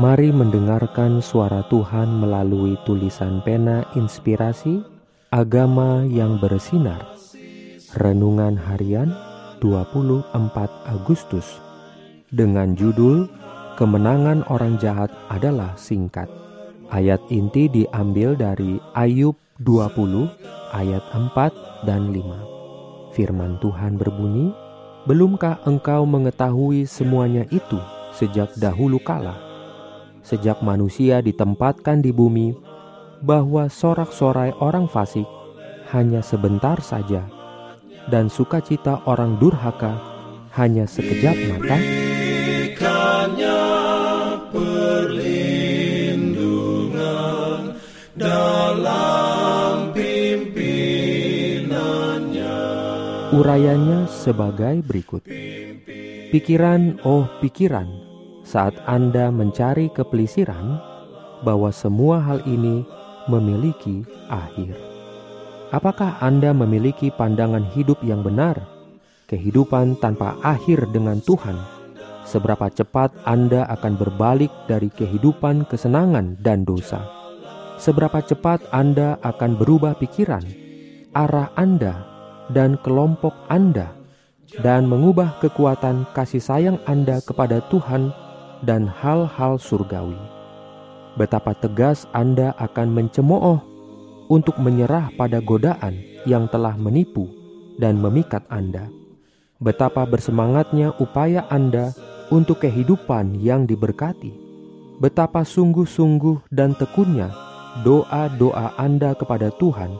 Mari mendengarkan suara Tuhan melalui tulisan pena inspirasi agama yang bersinar. Renungan harian 24 Agustus dengan judul Kemenangan orang jahat adalah singkat. Ayat inti diambil dari Ayub 20 ayat 4 dan 5. Firman Tuhan berbunyi, "Belumkah engkau mengetahui semuanya itu sejak dahulu kala?" Sejak manusia ditempatkan di bumi bahwa sorak-sorai orang fasik hanya sebentar saja dan sukacita orang durhaka hanya sekejap mata? Urayanya sebagai berikut. Pikiran, oh pikiran, saat Anda mencari kepelisiran bahwa semua hal ini memiliki akhir. Apakah Anda memiliki pandangan hidup yang benar? Kehidupan tanpa akhir dengan Tuhan. Seberapa cepat Anda akan berbalik dari kehidupan kesenangan dan dosa? Seberapa cepat Anda akan berubah pikiran, arah Anda, dan kelompok Anda, dan mengubah kekuatan kasih sayang Anda kepada Tuhan dan hal-hal surgawi. Betapa tegas Anda akan mencemooh untuk menyerah pada godaan yang telah menipu dan memikat Anda. Betapa bersemangatnya upaya Anda untuk kehidupan yang diberkati. Betapa sungguh-sungguh dan tekunnya doa-doa Anda kepada Tuhan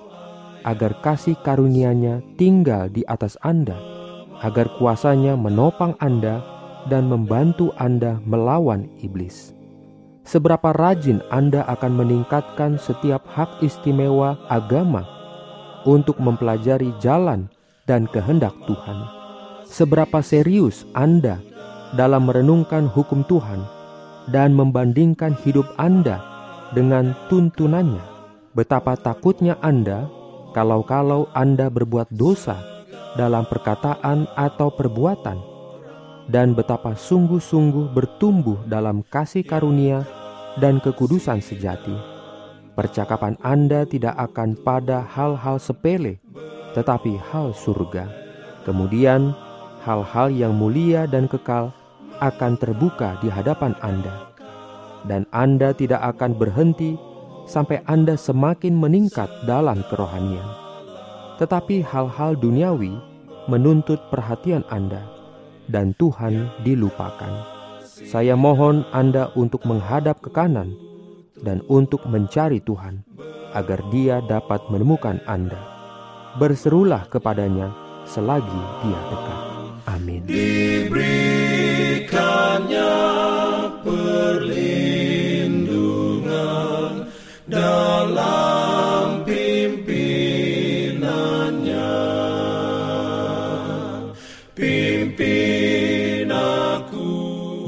agar kasih karunia-Nya tinggal di atas Anda, agar kuasanya menopang Anda dan membantu Anda melawan iblis. Seberapa rajin Anda akan meningkatkan setiap hak istimewa agama untuk mempelajari jalan dan kehendak Tuhan. Seberapa serius Anda dalam merenungkan hukum Tuhan dan membandingkan hidup Anda dengan tuntunannya. Betapa takutnya Anda kalau-kalau Anda berbuat dosa dalam perkataan atau perbuatan dan betapa sungguh-sungguh bertumbuh dalam kasih karunia dan kekudusan sejati. Percakapan Anda tidak akan pada hal-hal sepele, tetapi hal surga. Kemudian, hal-hal yang mulia dan kekal akan terbuka di hadapan Anda, dan Anda tidak akan berhenti sampai Anda semakin meningkat dalam kerohanian. Tetapi hal-hal duniawi menuntut perhatian Anda dan Tuhan dilupakan. Saya mohon Anda untuk menghadap ke kanan dan untuk mencari Tuhan, agar Dia dapat menemukan Anda. Berserulah kepadanya selagi Dia dekat. Amin.